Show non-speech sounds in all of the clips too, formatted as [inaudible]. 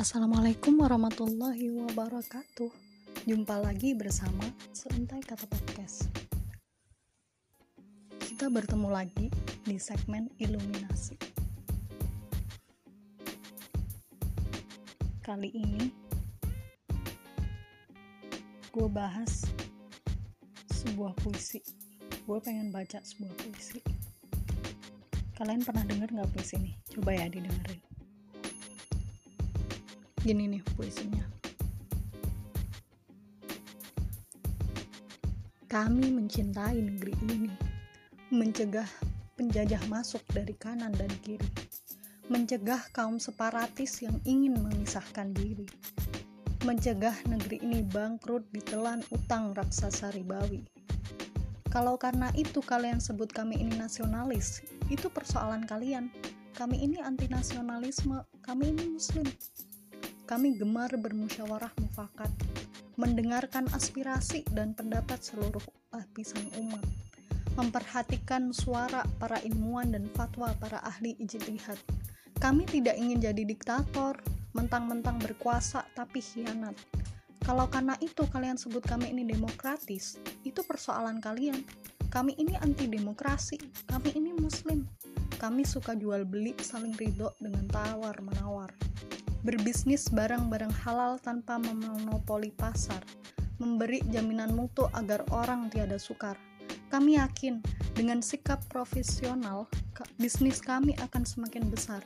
Assalamualaikum warahmatullahi wabarakatuh. Jumpa lagi bersama Seuntai Kata Podcast. Kita bertemu lagi di segmen Iluminasi. Kali ini gue bahas sebuah puisi. Gue pengen baca sebuah puisi. Kalian pernah dengar nggak puisi ini? Coba ya didengerin gini nih puisinya. Kami mencintai negeri ini mencegah penjajah masuk dari kanan dan kiri mencegah kaum separatis yang ingin memisahkan diri mencegah negeri ini bangkrut ditelan utang raksasa ribawi. Kalau karena itu kalian sebut kami ini nasionalis itu persoalan kalian. Kami ini anti nasionalisme kami ini muslim kami gemar bermusyawarah mufakat, mendengarkan aspirasi dan pendapat seluruh lapisan umat, memperhatikan suara para ilmuwan dan fatwa para ahli ijtihad. Kami tidak ingin jadi diktator, mentang-mentang berkuasa tapi hianat. Kalau karena itu kalian sebut kami ini demokratis, itu persoalan kalian. Kami ini anti demokrasi, kami ini muslim. Kami suka jual beli saling ridho dengan tawar menawar berbisnis barang-barang halal tanpa memonopoli pasar, memberi jaminan mutu agar orang tiada sukar. Kami yakin dengan sikap profesional, bisnis kami akan semakin besar.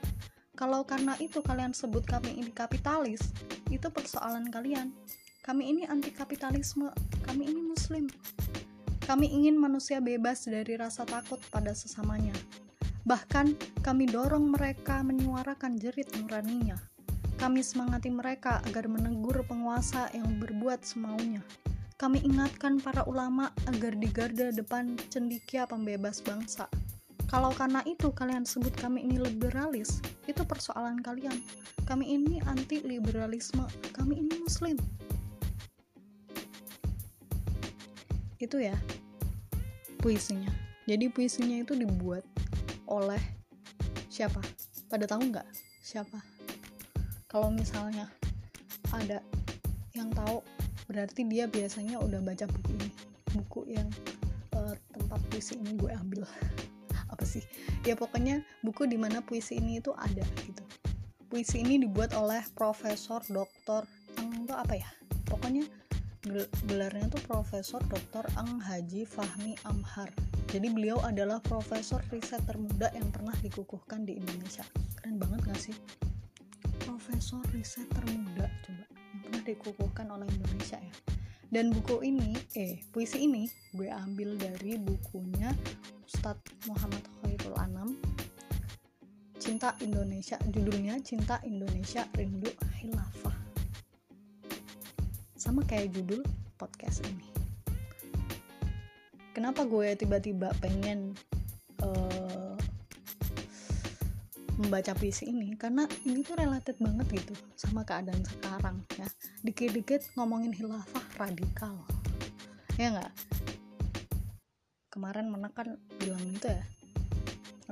Kalau karena itu kalian sebut kami ini kapitalis, itu persoalan kalian. Kami ini anti kapitalisme, kami ini muslim. Kami ingin manusia bebas dari rasa takut pada sesamanya. Bahkan kami dorong mereka menyuarakan jerit nuraninya kami semangati mereka agar menegur penguasa yang berbuat semaunya. Kami ingatkan para ulama agar di garda depan cendikia pembebas bangsa. Kalau karena itu kalian sebut kami ini liberalis, itu persoalan kalian. Kami ini anti liberalisme, kami ini muslim. Itu ya puisinya. Jadi puisinya itu dibuat oleh siapa? Pada tahu nggak siapa? Kalau misalnya ada yang tahu berarti dia biasanya udah baca buku ini. Buku yang uh, tempat puisi ini gue ambil. [laughs] Apa sih? Ya pokoknya buku di mana puisi ini itu ada gitu. Puisi ini dibuat oleh Profesor Doktor Ang itu apa ya? Pokoknya gelarnya tuh Profesor Doktor Ang Haji Fahmi Amhar. Jadi beliau adalah profesor riset termuda yang pernah dikukuhkan di Indonesia. Keren banget gak sih profesor riset termuda coba. Yang pernah dikukuhkan oleh Indonesia ya. Dan buku ini eh puisi ini gue ambil dari bukunya Ustadz Muhammad Khairul Anam. Cinta Indonesia judulnya Cinta Indonesia Rindu Hilafah sama kayak judul podcast ini. Kenapa gue tiba-tiba pengen membaca puisi ini karena ini tuh related banget gitu sama keadaan sekarang ya. Dikit-dikit ngomongin hilafah radikal. Ya nggak? Kemarin mana kan bilang itu ya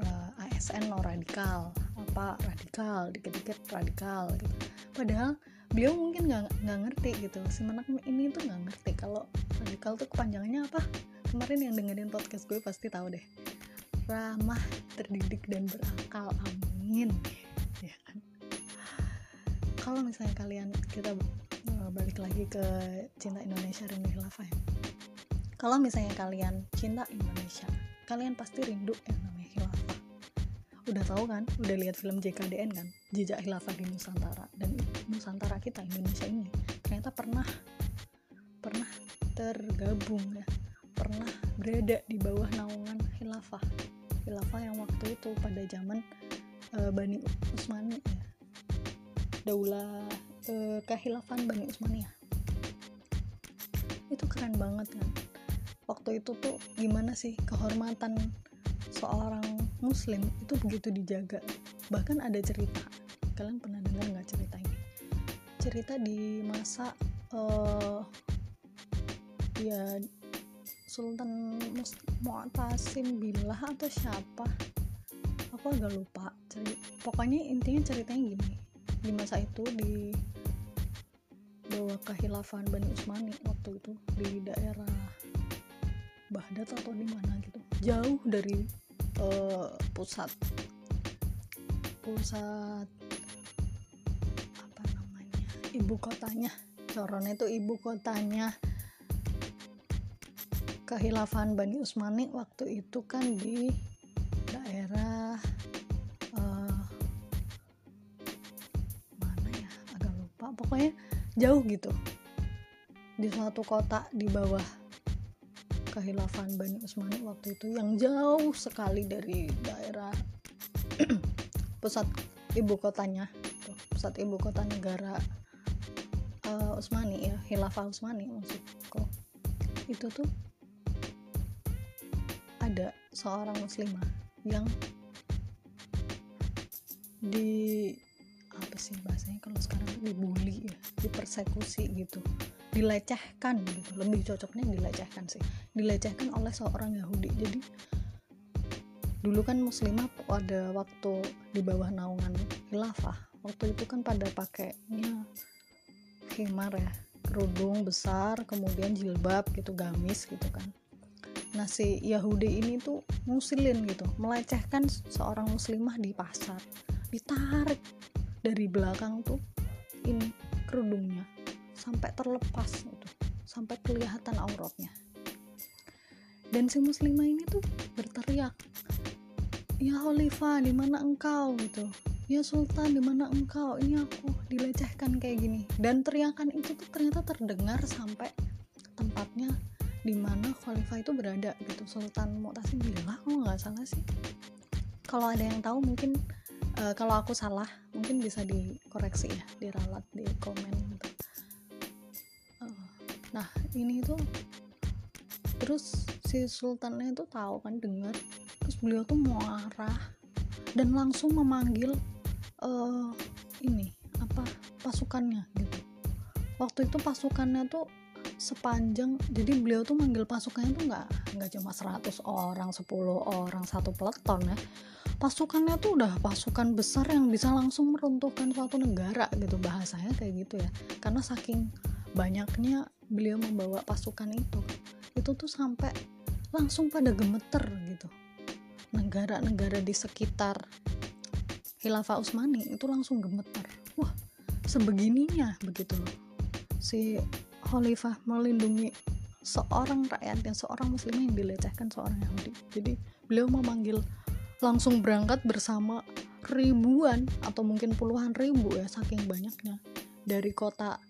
eh, ASN lo radikal apa radikal dikit-dikit radikal gitu. Padahal beliau mungkin nggak nggak ngerti gitu si menak ini tuh nggak ngerti kalau radikal tuh kepanjangannya apa? Kemarin yang dengerin podcast gue pasti tahu deh ramah terdidik dan berakal amin. Ya kan? Kalau misalnya kalian kita uh, balik lagi ke cinta Indonesia rindu khilafah ya. Kalau misalnya kalian cinta Indonesia kalian pasti rindu yang namanya khilafah. Udah tahu kan? Udah lihat film JKDN kan? Jejak khilafah di Nusantara. Dan Nusantara kita Indonesia ini ternyata pernah pernah tergabung ya. Pernah berada di bawah naungan khilafah khilafah yang waktu itu pada zaman uh, Bani Utsmani ya. Daulah uh, kehilafan Bani Utsmani ya. Itu keren banget kan. Waktu itu tuh gimana sih kehormatan seorang muslim itu begitu dijaga. Bahkan ada cerita. Kalian pernah dengar nggak cerita ini? Cerita di masa uh, ya Sultan Mu'tasim Billah atau siapa? Aku agak lupa pokoknya intinya ceritanya gini. Di masa itu di bawah kehilafan Bani Usmani waktu itu di daerah Baghdad atau di mana gitu. Jauh dari uh, pusat pusat apa namanya ibu kotanya. Coron itu ibu kotanya kehilafan Bani Usmani waktu itu kan di daerah uh, mana ya? Agak lupa. Pokoknya jauh gitu. Di suatu kota di bawah kehilafan Bani Usmani waktu itu yang jauh sekali dari daerah [clears throat] pusat ibu kotanya pusat ibu kota negara uh, Usmani ya Hilafah Usmani maksudku. Itu tuh seorang muslimah yang di apa sih bahasanya kalau sekarang dibully ya dipersekusi gitu dilecehkan gitu. Lebih cocoknya dilecehkan sih. Dilecehkan oleh seorang Yahudi. Jadi dulu kan muslimah pada waktu di bawah naungan khilafah. Waktu itu kan pada pakainya khimar ya. Kerudung besar kemudian jilbab gitu gamis gitu kan nah si Yahudi ini tuh musilin gitu melecehkan seorang muslimah di pasar. Ditarik dari belakang tuh ini kerudungnya sampai terlepas gitu sampai kelihatan auratnya. Dan si muslimah ini tuh berteriak ya Khalifah di mana engkau? gitu. Ya Sultan di mana engkau? Ini aku dilecehkan kayak gini. Dan teriakan itu tuh ternyata terdengar sampai tempatnya di mana Khalifah itu berada gitu. Sultan Mu'tasim bilang kalau nggak salah sih. Kalau ada yang tahu mungkin uh, kalau aku salah mungkin bisa dikoreksi ya diralat di komen gitu. Uh, nah ini tuh terus si sultannya itu tahu kan dengar terus beliau tuh mau arah dan langsung memanggil uh, ini apa pasukannya gitu. Waktu itu pasukannya tuh sepanjang jadi beliau tuh manggil pasukannya tuh nggak nggak cuma 100 orang 10 orang satu peleton ya. Pasukannya tuh udah pasukan besar yang bisa langsung meruntuhkan suatu negara gitu bahasanya kayak gitu ya. Karena saking banyaknya beliau membawa pasukan itu itu tuh sampai langsung pada gemeter gitu. Negara-negara di sekitar Khilafah Utsmani itu langsung gemeter. Wah sebegininya begitu loh. Si Khalifah melindungi seorang rakyat dan seorang muslim yang dilecehkan seorang Yahudi. Jadi beliau memanggil langsung berangkat bersama ribuan atau mungkin puluhan ribu ya saking banyaknya dari kota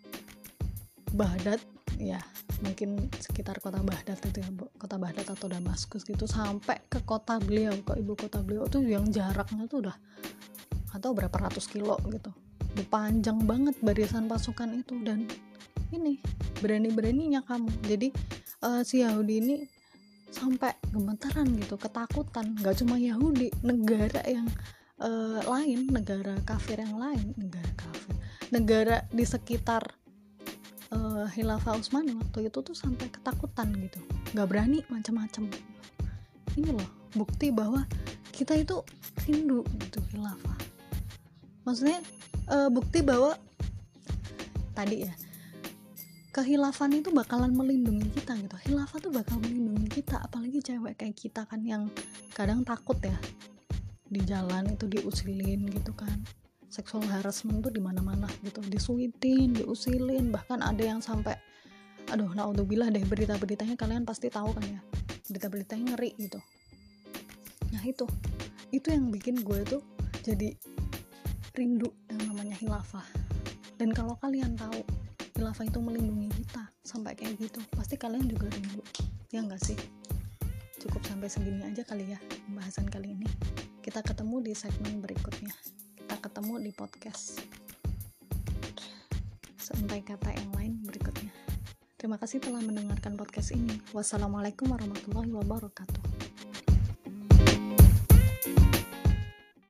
Baghdad ya mungkin sekitar kota Baghdad itu ya kota Baghdad atau Damaskus gitu sampai ke kota beliau ke ibu kota beliau tuh yang jaraknya tuh udah atau berapa ratus kilo gitu. Panjang banget barisan pasukan itu dan ini berani-beraninya kamu. Jadi uh, si Yahudi ini sampai gemetaran gitu ketakutan. Gak cuma Yahudi negara yang uh, lain negara kafir yang lain negara kafir. Negara di sekitar uh, Hilafah Utsmani waktu itu tuh sampai ketakutan gitu. Gak berani macam-macam. Ini loh bukti bahwa kita itu rindu gitu Hilafah maksudnya uh, bukti bahwa tadi ya kehilafan itu bakalan melindungi kita gitu. Hilafah tuh bakal melindungi kita apalagi cewek kayak kita kan yang kadang takut ya di jalan itu diusilin gitu kan. Seksual harassment tuh di mana-mana gitu disuitin diusilin. Bahkan ada yang sampai aduh bilah deh berita-beritanya kalian pasti tahu kan ya. Berita-beritanya ngeri gitu. Nah itu. Itu yang bikin gue tuh jadi rindu yang namanya hilafah dan kalau kalian tahu hilafah itu melindungi kita sampai kayak gitu. Pasti kalian juga rindu. Ya enggak sih? Cukup sampai segini aja kali ya pembahasan kali ini. Kita ketemu di segmen berikutnya. Kita ketemu di podcast. Sampai kata yang lain berikutnya. Terima kasih telah mendengarkan podcast ini. Wassalamualaikum warahmatullahi wabarakatuh